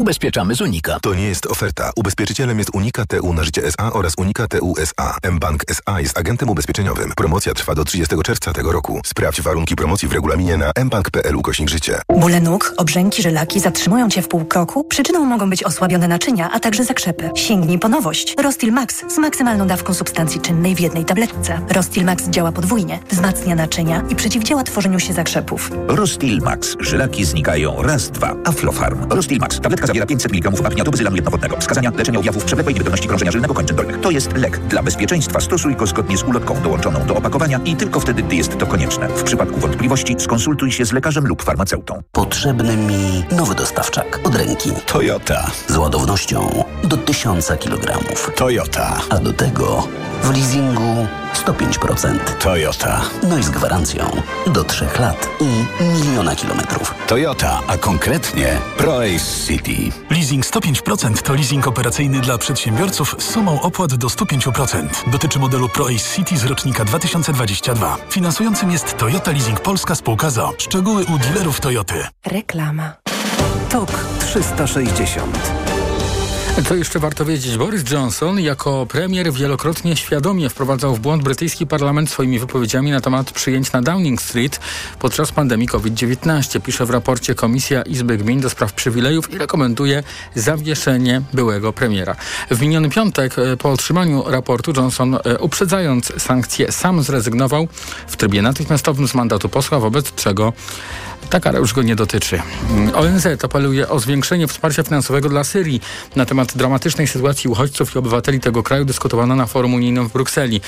Ubezpieczamy z Unika. To nie jest oferta. Ubezpieczycielem jest Unika TU na życie SA oraz Unika TU SA. mBank SA jest agentem ubezpieczeniowym. Promocja trwa do 30 czerwca tego roku. Sprawdź warunki promocji w regulaminie na mbank.pl ukośnik życie. Bóle nóg, obrzęki, żylaki zatrzymują Cię w pół kroku? Przyczyną mogą być osłabione naczynia, a także zakrzepy. Sięgnij po nowość. Rostil Max z maksymalną dawką substancji czynnej w jednej tabletce. Rostil Max działa podwójnie, wzmacnia naczynia i przeciwdziała tworzeniu się zakrzepów. Rostil Max. Żylaki znikają raz, dwa. Aflofarm. Rostil Max. Tabletka zawiera 500 mg apniatu bezylanu jednowodnego. Wskazania leczenia objawów przewlekłej niewydolności krążenia żylnego kończyn dolnych. To jest lek. Dla bezpieczeństwa stosuj go zgodnie z ulotką dołączoną do opakowania i tylko wtedy, gdy jest to konieczne. W przypadku wątpliwości skonsultuj się z lekarzem lub farmaceutą. Potrzebny mi nowy dostawczak od ręki. Toyota. Z ładownością do 1000 kg. Toyota. A do tego w leasingu 105%. Toyota. No i z gwarancją do 3 lat i miliona kilometrów. Toyota, a konkretnie ProAce City. Leasing 105% to leasing operacyjny dla przedsiębiorców z sumą opłat do 105%. Dotyczy modelu ProAce City z rocznika 2022. Finansującym jest Toyota Leasing Polska Spółka ZO. Szczegóły u dealerów Toyoty. Reklama. TOK 360 to jeszcze warto wiedzieć. Boris Johnson jako premier wielokrotnie świadomie wprowadzał w błąd brytyjski parlament swoimi wypowiedziami na temat przyjęć na Downing Street podczas pandemii COVID-19. Pisze w raporcie Komisja Izby Gmin do spraw przywilejów i rekomenduje zawieszenie byłego premiera. W miniony piątek e, po otrzymaniu raportu Johnson e, uprzedzając sankcje sam zrezygnował w trybie natychmiastowym z mandatu posła, wobec czego ta kara już go nie dotyczy. ONZ apeluje o zwiększenie wsparcia finansowego dla Syrii. Na temat dramatycznej sytuacji uchodźców i obywateli tego kraju dyskutowano na forum unijnym w Brukseli.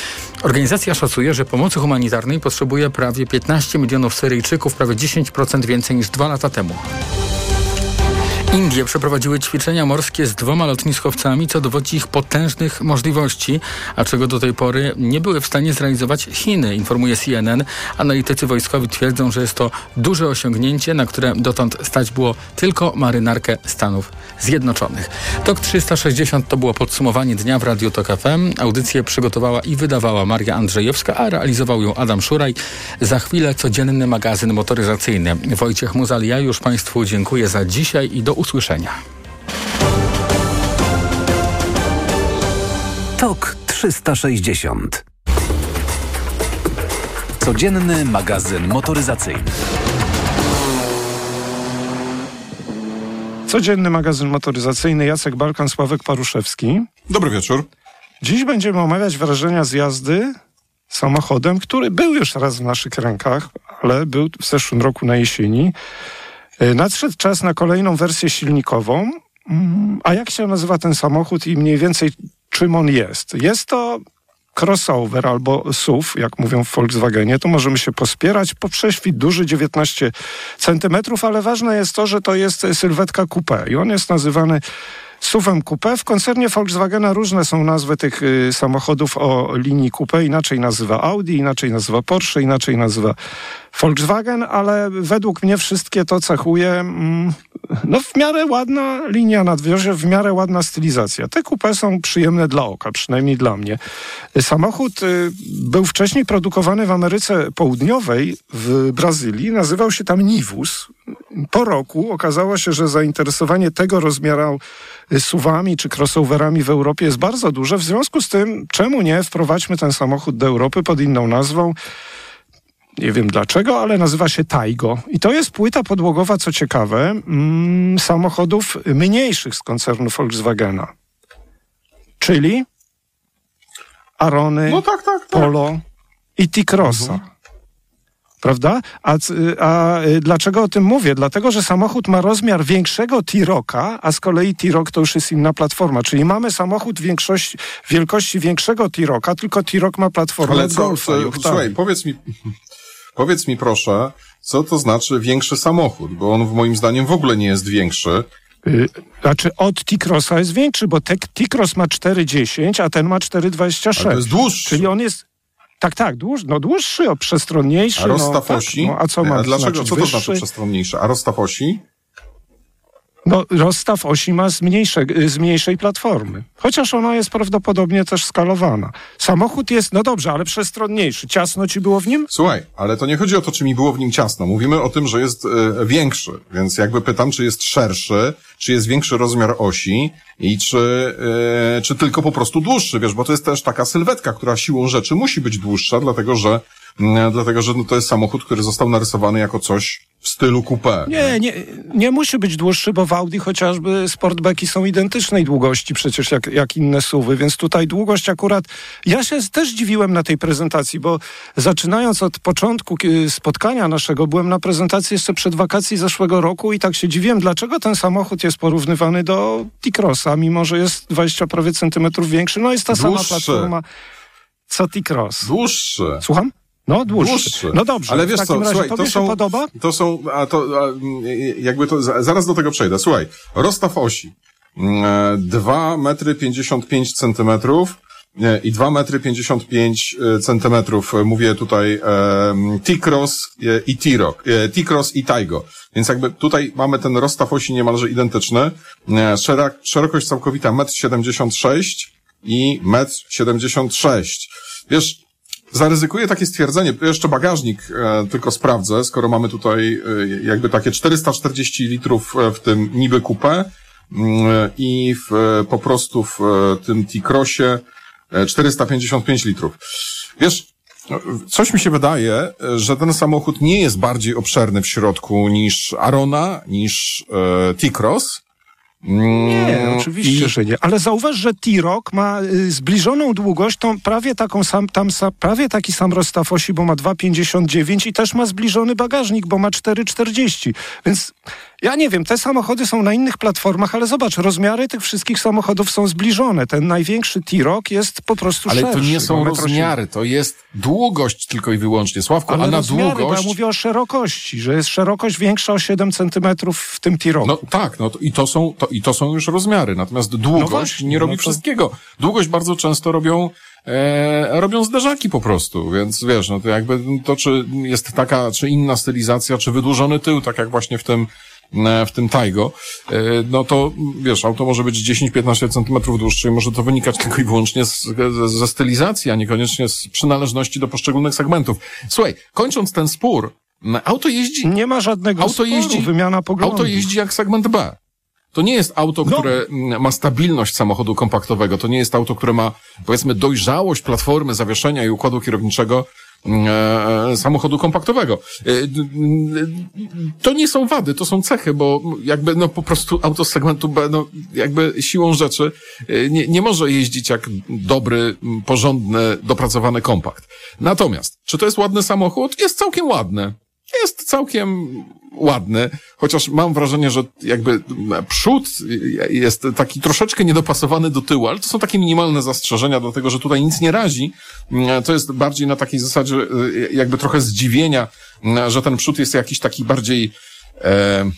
Organizacja szacuje, że pomocy humanitarnej potrzebuje prawie 15 milionów Syryjczyków, prawie 10% więcej niż dwa lata temu. Indie przeprowadziły ćwiczenia morskie z dwoma lotniskowcami, co dowodzi ich potężnych możliwości, a czego do tej pory nie były w stanie zrealizować Chiny, informuje CNN. Analitycy wojskowi twierdzą, że jest to duże osiągnięcie, na które dotąd stać było tylko marynarkę Stanów Zjednoczonych. TOK 360 to było podsumowanie dnia w Radiu TOK FM. Audycję przygotowała i wydawała Maria Andrzejewska, a realizował ją Adam Szuraj. Za chwilę codzienny magazyn motoryzacyjny. Wojciech Muzal, ja już Państwu dziękuję za dzisiaj i do usłyszenia. TOK 360 Codzienny magazyn motoryzacyjny. Codzienny magazyn motoryzacyjny Jacek Balkan, Sławek Paruszewski. Dobry wieczór. Dziś będziemy omawiać wrażenia z jazdy samochodem, który był już raz w naszych rękach, ale był w zeszłym roku na jesieni. E, nadszedł czas na kolejną wersję silnikową. Mm, a jak się nazywa ten samochód i mniej więcej czym on jest? Jest to crossover albo SUV, jak mówią w Volkswagenie, to możemy się pospierać. Po prześwit duży, 19 centymetrów, ale ważne jest to, że to jest sylwetka coupé i on jest nazywany SUV-em coupé. W koncernie Volkswagena różne są nazwy tych y, samochodów o linii coupé. Inaczej nazywa Audi, inaczej nazywa Porsche, inaczej nazywa Volkswagen, ale według mnie wszystkie to cechuje mm, no w miarę ładna linia nadwiozie, w miarę ładna stylizacja. Te kupę są przyjemne dla oka, przynajmniej dla mnie. Samochód y, był wcześniej produkowany w Ameryce Południowej, w Brazylii. Nazywał się tam Nivus. Po roku okazało się, że zainteresowanie tego rozmiaru suwami czy crossoverami w Europie jest bardzo duże. W związku z tym, czemu nie wprowadźmy ten samochód do Europy pod inną nazwą? Nie wiem dlaczego, ale nazywa się Taigo. I to jest płyta podłogowa, co ciekawe, mm, samochodów mniejszych z koncernu Volkswagena. Czyli Arony, no tak, tak, tak. Polo i T-Crossa. Mhm. Prawda? A, a dlaczego o tym mówię? Dlatego, że samochód ma rozmiar większego T-Rocka, a z kolei T-Rock to już jest inna platforma. Czyli mamy samochód większości, wielkości większego T-Rocka, tylko T-Rock ma platformę Ale co, Golfa. Słuchaj, powiedz mi, Powiedz mi proszę, co to znaczy większy samochód, bo on moim zdaniem w ogóle nie jest większy. Yy, znaczy od T-Crossa jest większy, bo T-Cross ma 4,10, a ten ma 4,26. to jest dłuższy. Czyli on jest tak, tak, dłuż, no dłuższy, o przestronniejszy. A no, osi? Tak, no, a co ma A dlaczego, znaczyć? co to znaczy przestronniejszy? A rozstaw osi? No, rozstaw osi ma z, mniejsze, z mniejszej platformy. Chociaż ona jest prawdopodobnie też skalowana. Samochód jest, no dobrze, ale przestronniejszy. Ciasno ci było w nim? Słuchaj, ale to nie chodzi o to, czy mi było w nim ciasno. Mówimy o tym, że jest e, większy. Więc jakby pytam, czy jest szerszy, czy jest większy rozmiar osi i czy, e, czy tylko po prostu dłuższy, wiesz, bo to jest też taka sylwetka, która siłą rzeczy musi być dłuższa, dlatego że Mm, dlatego że no, to jest samochód, który został narysowany jako coś w stylu coupé. Nie, nie, nie musi być dłuższy, bo w Audi chociażby sportbeki są identycznej długości przecież jak, jak inne suwy, więc tutaj długość akurat... Ja się też dziwiłem na tej prezentacji, bo zaczynając od początku spotkania naszego, byłem na prezentacji jeszcze przed wakacji zeszłego roku i tak się dziwiłem, dlaczego ten samochód jest porównywany do T-Crossa, mimo że jest 20 prawie centymetrów większy. No jest ta Dłuższy. sama platforma co T-Cross. Dłuższy. Słucham? No, dłuższy. dłuższy. No dobrze, ale wiesz co, razie słuchaj, to są, się podoba? To są, a to, a, jakby to, zaraz do tego przejdę. Słuchaj, rozstaw osi. 2 mm, metry 55 centymetrów i 2 metry 55 e, centymetrów. Mówię tutaj e, T-Cross e, i T-Rock, e, T-Cross i Taigo. Więc jakby tutaj mamy ten rozstaw osi niemalże identyczny. E, szerok, szerokość całkowita 1,76 m i 1,76 m. Wiesz, Zaryzykuję takie stwierdzenie, jeszcze bagażnik e, tylko sprawdzę, skoro mamy tutaj e, jakby takie 440 litrów e, w tym niby kupę mm, i w, e, po prostu w e, tym T-Crossie 455 litrów. Wiesz, no, coś mi się wydaje, e, że ten samochód nie jest bardziej obszerny w środku niż Arona, niż e, T-Cross, Nie, Mm, oczywiście, i- że nie. Ale zauważ, że T-Rock ma y, zbliżoną długość, tą prawie taką sam, tam prawie taki sam rozstaw osi, bo ma 2,59 i też ma zbliżony bagażnik, bo ma 4,40. Więc ja nie wiem, te samochody są na innych platformach, ale zobacz, rozmiary tych wszystkich samochodów są zbliżone. Ten największy T-Rock jest po prostu Ale szerszy. to nie są rozmiary, to jest długość tylko i wyłącznie. Sławku, Ale a na rozmiary, bo ja długość... mówię o szerokości, że jest szerokość większa o 7 centymetrów w tym T-Rocku. No tak, no to, i, to są, to, i to są już rozmiary. Natomiast długość właśnie, nie robi no to- wszystkiego. Długość bardzo często robią, e, robią zderzaki po prostu. Więc wiesz, no to jakby to, czy jest taka, czy inna stylizacja, czy wydłużony tył, tak jak właśnie w tym, e, w tym Taigo, e, no to wiesz, auto może być 10-15 centymetrów dłuższe i może to wynikać tylko i wyłącznie z, ze, stylizacji, a niekoniecznie z przynależności do poszczególnych segmentów. Słuchaj, kończąc ten spór, auto jeździ... Nie ma żadnego Auto sporu, jeździ, wymiana poglądów. auto jeździ jak segment B. To nie jest auto, No. które ma stabilność samochodu kompaktowego. To nie jest auto, które ma, powiedzmy, dojrzałość platformy zawieszenia i układu kierowniczego mm, e, samochodu kompaktowego. E, To nie są wady, to są cechy, bo jakby no po prostu auto z segmentu B, no jakby siłą rzeczy e, nie, nie może jeździć jak dobry, porządny, dopracowany kompakt. Natomiast, czy to jest ładny samochód? Jest całkiem ładny jest całkiem ładny, chociaż mam wrażenie, że jakby przód jest taki troszeczkę niedopasowany do tyłu, ale to są takie minimalne zastrzeżenia, dlatego że tutaj nic nie razi. To jest bardziej na takiej zasadzie jakby trochę zdziwienia, że ten przód jest jakiś taki bardziej e,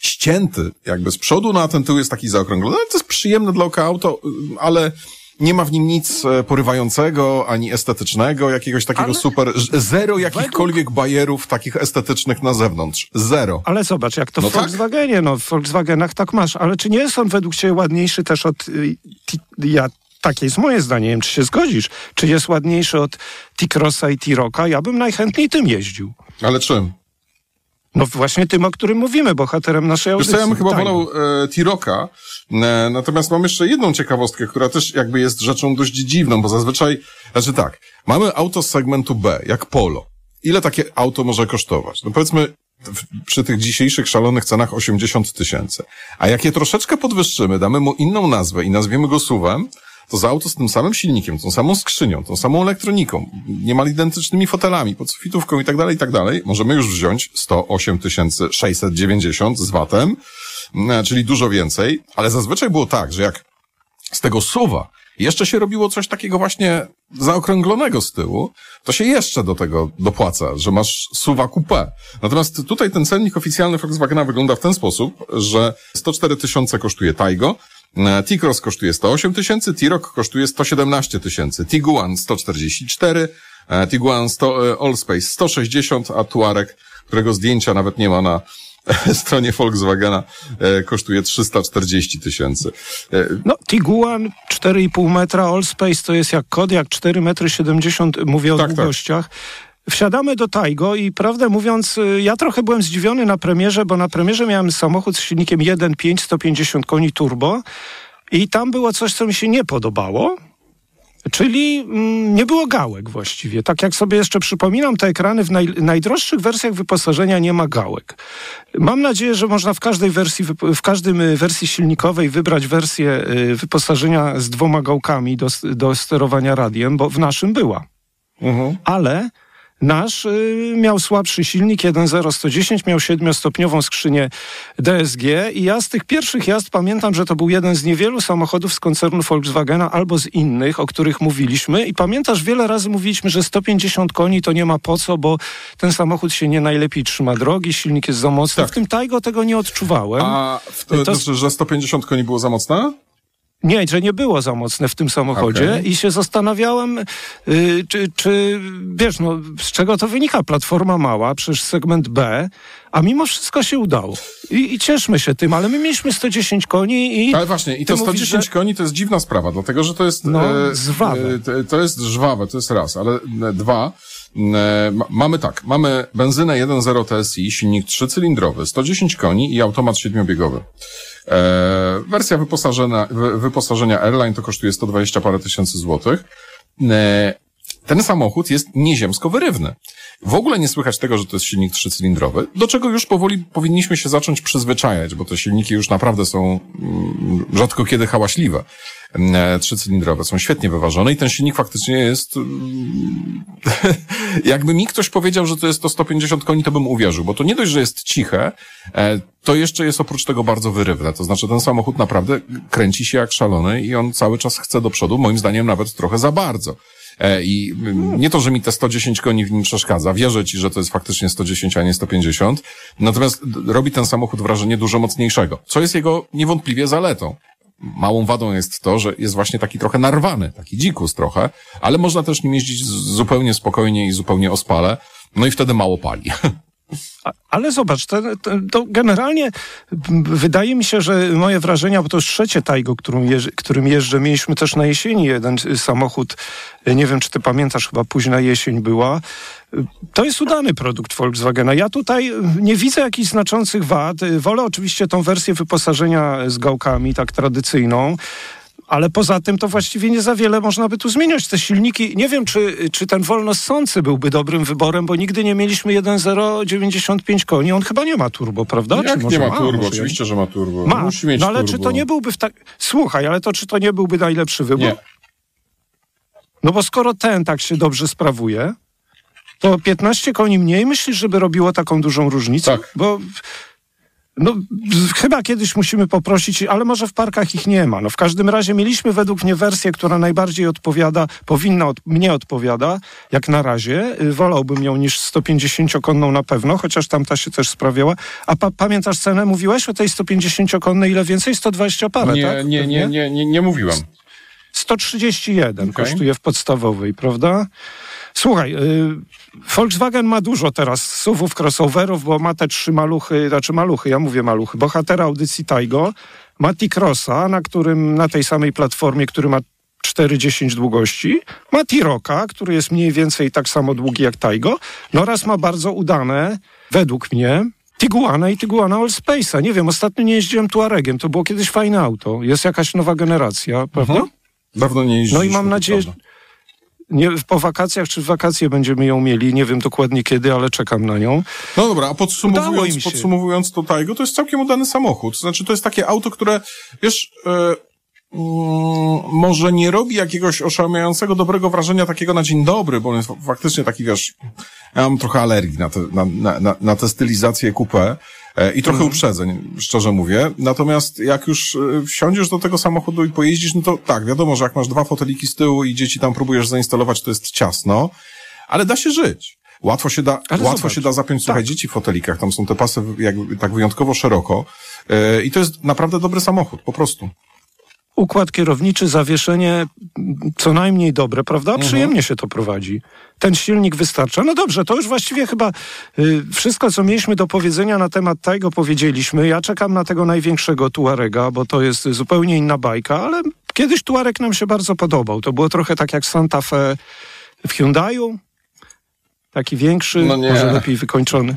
ścięty jakby z przodu, no a ten tył jest taki zaokrąglony. No, to jest przyjemne dla oka auto, ale nie ma w nim nic e, porywającego, ani estetycznego, jakiegoś takiego Ale- super, zero jakichkolwiek bajerów takich estetycznych na zewnątrz. Zero. Ale zobacz, jak to No w tak. Volkswagenie, no w Volkswagenach tak masz, ale czy nie jest on według Ciebie ładniejszy też od, y, ja, takie jest moje zdanie, nie wiem, czy się zgodzisz, czy jest ładniejszy od T-Crossa i T-Rocka? Ja bym najchętniej tym jeździł. Ale czym? No właśnie tym, o którym mówimy, bohaterem naszej Wiesz audycji. co, ja bym chyba Tak. wolał e, T-Rocka, e, natomiast mam jeszcze jedną ciekawostkę, która też jakby jest rzeczą dość dziwną, bo zazwyczaj, znaczy tak, mamy auto z segmentu B, jak Polo. Ile takie auto może kosztować? No powiedzmy, w, przy tych dzisiejszych szalonych cenach 80 tysięcy. A jak je troszeczkę podwyższymy, damy mu inną nazwę i nazwiemy go SUV-em, to za auto z tym samym silnikiem, tą samą skrzynią, tą samą elektroniką, niemal identycznymi fotelami, podsufitówką i tak dalej, i tak dalej, możemy już wziąć 108 690 z VAT-em, e, czyli dużo więcej, ale zazwyczaj było tak, że jak z tego suwa jeszcze się robiło coś takiego właśnie zaokrąglonego z tyłu, to się jeszcze do tego dopłaca, że masz suwa coupé. Natomiast tutaj ten cennik oficjalny Volkswagena wygląda w ten sposób, że 104 tysiące kosztuje Taigo, T-Cross kosztuje 108 tysięcy, T-Roc kosztuje 117 tysięcy, Tiguan 144, e, Tiguan 100, e, Allspace 160, a Tuareg, którego zdjęcia nawet nie ma na stronie Volkswagena e, kosztuje 340 tysięcy. E, no, Tiguan 4,5 metra, Allspace to jest jak Kodiak 4 metry 70, mówię o tak, tak. długościach. Tak. Wsiadamy do Taigo i prawdę mówiąc, y, ja trochę byłem zdziwiony na premierze, bo na premierze miałem samochód z silnikiem 1.5 150 koni turbo i tam było coś, co mi się nie podobało. Czyli mm, nie było gałek właściwie. Tak jak sobie jeszcze przypominam, te ekrany w naj, najdroższych wersjach wyposażenia nie ma gałek. Mam nadzieję, że można w każdej wersji, w każdym y, wersji silnikowej wybrać wersję y, wyposażenia z dwoma gałkami do, do sterowania radiem, bo w naszym była. Mhm. Ale Nasz y, miał słabszy silnik 1.0 110, miał siedmiostopniową skrzynię DSG i ja z tych pierwszych jazd pamiętam, że to był jeden z niewielu samochodów z koncernu Volkswagena albo z innych, o których mówiliśmy i pamiętasz, wiele razy mówiliśmy, że 150 koni to nie ma po co, bo ten samochód się nie najlepiej trzyma drogi, silnik jest za mocny. Tak. W tym Taigo tego nie odczuwałem. A w to, to, to, że 150 koni było za mocne? Nie, że nie było za mocne w tym samochodzie okay. i się zastanawiałem, yy, czy, czy, wiesz, no, z czego to wynika? Platforma mała, przecież segment B, a mimo wszystko się udało. I, i cieszmy się tym, ale my mieliśmy 110 koni i... Ale właśnie, i to 110 mówisz, że... koni to jest dziwna sprawa, dlatego, że to jest... No, e, żwawe. E, to jest żwawe, to jest raz, ale e, dwa... E, mamy tak, mamy benzynę 1.0 TSI, silnik trzycylindrowy, 110 koni i automat siedmiobiegowy. E, wersja wyposażenia, wyposażenia Airline to kosztuje 120 parę tysięcy złotych. Ten samochód jest nieziemsko wyrywny. W ogóle nie słychać tego, że to jest silnik trzycylindrowy, do czego już powoli powinniśmy się zacząć przyzwyczajać, bo te silniki już naprawdę są mm, rzadko kiedy hałaśliwe. E, trzycylindrowe są świetnie wyważone i ten silnik faktycznie jest mm, jakby mi ktoś powiedział, że to jest to 150 koni, to bym uwierzył, bo to nie dość, że jest ciche, e, to jeszcze jest oprócz tego bardzo wyrywne. To znaczy ten samochód naprawdę kręci się jak szalony i on cały czas chce do przodu, moim zdaniem nawet trochę za bardzo. E, I nie to, że mi te 110 koni w nim przeszkadza. Wierzę ci, że to jest faktycznie 110, a nie 150. Natomiast robi ten samochód wrażenie dużo mocniejszego, co jest jego niewątpliwie zaletą. Małą wadą jest to, że jest właśnie taki trochę narwany, taki dzikus trochę, ale można też nim jeździć zupełnie spokojnie i zupełnie ospale, no i wtedy mało pali. Ale zobacz, to, to, generalnie wydaje mi się, że moje wrażenia, bo to już trzecie Taigo, którym, jeżdżę, którym jeżdżę, mieliśmy też na jesieni jeden samochód, nie wiem czy ty pamiętasz, chyba późna jesień była. To jest udany produkt Volkswagena. Ja tutaj nie widzę jakichś znaczących wad. Wolę oczywiście tą wersję wyposażenia z gałkami, tak tradycyjną ale poza tym to właściwie nie za wiele można by tu zmieniać. Te silniki, nie wiem, czy, czy ten wolnossący byłby dobrym wyborem, bo nigdy nie mieliśmy 1.095 koni. On chyba nie ma turbo, prawda? Jak czy nie ma, ma turbo? Oczywiście, że ma turbo. Ma. Musi mieć no ale turbo. czy to nie byłby w tak... Słuchaj, ale to czy to nie byłby najlepszy wybór? Nie. No bo skoro ten tak się dobrze sprawuje, to 15 koni mniej myślisz, żeby robiło taką dużą różnicę? Tak. Bo no, chyba kiedyś musimy poprosić, ale może w parkach ich nie ma. No, w każdym razie mieliśmy według mnie wersję, która najbardziej odpowiada, powinna, od, mnie odpowiada, jak na razie. Y, wolałbym ją niż 150-konną na pewno, chociaż tamta się też sprawiała. A pa, pamiętasz cenę? Mówiłeś o tej 150-konnej ile więcej? 120 parę, nie, tak? Nie, nie, nie, nie, nie mówiłem. 131 okay. kosztuje w podstawowej, prawda? Słuchaj, y, Volkswagen ma dużo teraz SUVów, crossoverów, bo ma te trzy maluchy, znaczy maluchy, ja mówię maluchy, bohatera audycji Taigo, ma T-Crossa, na którym, na tej samej platformie, który ma 4,10 długości, ma T-Rocka, który jest mniej więcej tak samo długi jak Taigo, no oraz ma bardzo udane, według mnie, Tiguana i Tiguana Allspace'a. Nie wiem, ostatnio nie jeździłem Tuaregiem, to było kiedyś fajne auto. Jest jakaś nowa generacja, prawda? Mhm. Dawno nie jeździliśmy. No i mam nadzieję, nie, po wakacjach czy w wakacje będziemy ją mieli. Nie wiem dokładnie kiedy, ale czekam na nią. No dobra, a podsumowując, podsumowując to Taigo, to jest całkiem udany samochód. To znaczy, to jest takie auto, które, wiesz, yy, może nie robi jakiegoś oszałamiającego dobrego wrażenia takiego na dzień dobry, bo on jest faktycznie taki, wiesz, ja mam trochę alergii na te, na, na, na, na te stylizacje coupé. E, I trochę mm. uprzedzeń, szczerze mówię. Natomiast jak już e, wsiądziesz do tego samochodu i pojeździsz, no to tak, wiadomo, że jak masz dwa foteliki z tyłu i dzieci tam próbujesz zainstalować, to jest ciasno, ale da się żyć. Łatwo się da, ale łatwo zobacz. się da zapiąć, słuchaj, tak. dzieci w fotelikach, tam są te pasy jakby tak wyjątkowo szeroko. Yy, I to jest naprawdę dobry samochód, po prostu. Układ kierowniczy, zawieszenie co najmniej dobre, prawda? Mhm. Przyjemnie się to prowadzi. Ten silnik wystarcza. No dobrze, to już właściwie chyba y, wszystko, co mieliśmy do powiedzenia na temat tego, powiedzieliśmy. Ja czekam na tego największego Tuarega, bo to jest zupełnie inna bajka, ale kiedyś Tuareg nam się bardzo podobał. To było trochę tak jak Santa Fe w Hyundaiu. Taki większy, No może lepiej wykończony.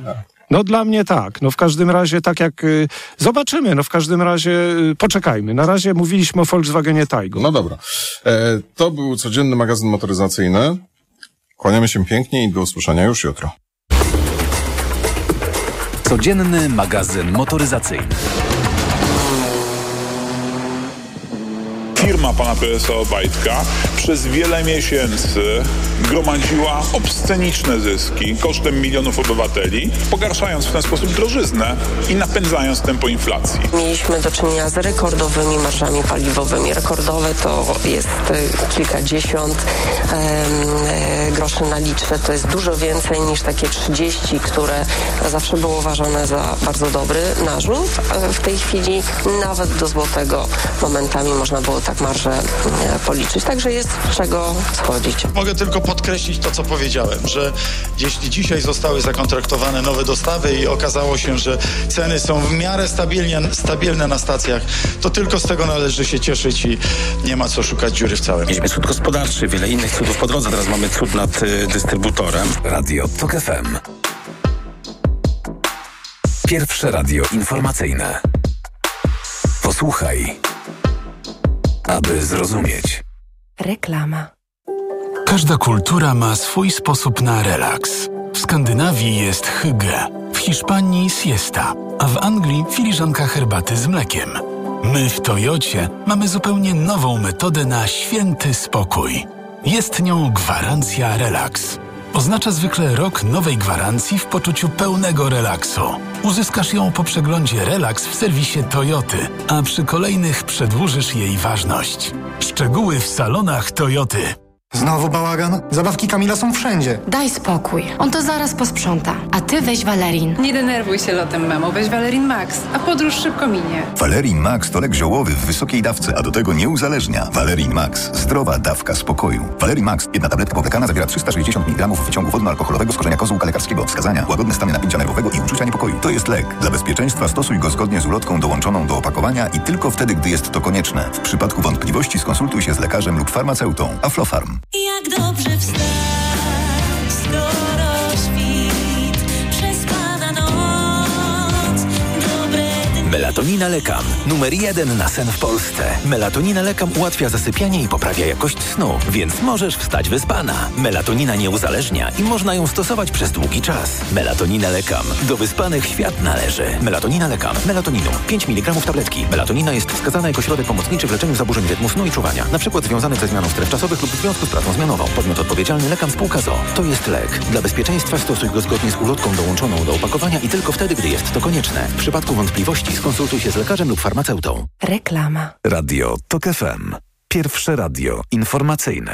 No dla mnie tak. No w każdym razie tak jak... Y, zobaczymy. No w każdym razie y, poczekajmy. Na razie mówiliśmy o Volkswagenie Taigo. No dobra. E, to był codzienny magazyn motoryzacyjny. Kłaniamy się pięknie i do usłyszenia już jutro. Codzienny magazyn motoryzacyjny. Firma pana prezesa Obajtka przez wiele miesięcy gromadziła obsceniczne zyski kosztem milionów obywateli, pogarszając w ten sposób drożyznę i napędzając tempo inflacji. Mieliśmy do czynienia z rekordowymi marżami paliwowymi. Rekordowe to jest e, kilkadziesiąt e, groszy na litrze. To jest dużo więcej niż takie 30, które zawsze było uważane za bardzo dobry narzut. E, W tej chwili nawet do złotego momentami można było tak marżę e, policzyć. Także jest z czego schodzić. Mogę tylko podkreślić to, co powiedziałem, że jeśli dzisiaj zostały zakontraktowane nowe dostawy i okazało się, że ceny są w miarę stabilnie, stabilne na stacjach, to tylko z tego należy się cieszyć i nie ma co szukać dziury w całym. Mieliśmy cud gospodarczy, wiele innych cudów po drodze, teraz mamy cud nad y, dystrybutorem. Radio TOK FM. Pierwsze radio informacyjne. Posłuchaj, aby zrozumieć. Reklama. Każda kultura ma swój sposób na relaks. W Skandynawii jest hygge, w Hiszpanii siesta, a w Anglii filiżanka herbaty z mlekiem. My w Toyocie mamy zupełnie nową metodę na święty spokój. Jest nią gwarancja relaks. Oznacza zwykle rok nowej gwarancji w poczuciu pełnego relaksu. Uzyskasz ją po przeglądzie Relax w serwisie Toyoty, a przy kolejnych przedłużysz jej ważność. Szczegóły w salonach Toyoty. Znowu bałagan? Zabawki Kamila są wszędzie. Daj spokój. On to zaraz posprząta. A ty weź Valerin. Nie denerwuj się lotem, mamo. Weź Valerin Max, a podróż szybko minie. Valerin Max to lek ziołowy w wysokiej dawce, a do tego nie uzależnia. Valerin Max. Zdrowa dawka spokoju. Valerin Max. Jedna tabletka powlekana zawiera 360 mg wyciągu wodno-alkoholowego z korzenia kozłka lekarskiego. Wskazania. Łagodne stany napięcia nerwowego i uczucia niepokoju. To jest lek. Dla bezpieczeństwa stosuj go zgodnie z ulotką dołączoną do opakowania i tylko wtedy, gdy jest to konieczne. W przypadku wątpliwości skonsultuj się z lekarzem lub farmaceutą. Aflofarm. Jak dobrze wstać, Melatonina Lekam. Numer jeden na sen w Polsce. Melatonina Lekam ułatwia zasypianie i poprawia jakość snu, więc możesz wstać wyspana. Melatonina nie uzależnia i można ją stosować przez długi czas. Melatonina Lekam. Do wyspanych świat należy. Melatonina Lekam. Melatoninu. 5 mg tabletki. Melatonina jest wskazana jako środek pomocniczy w leczeniu zaburzeń rytmu snu i czuwania, na przykład związanych ze zmianą stref czasowych lub w związku z pracą zmianową. Podmiot odpowiedzialny Lekam Spółka ZO. To jest lek. Dla bezpieczeństwa stosuj go zgodnie z ulotką dołączoną do opakowania i tylko wtedy, gdy jest to konieczne. W przypadku wątpliwości skonsultuj się z lekarzem lub farmaceutą. Reklama. Radio TOK FM. Pierwsze radio informacyjne.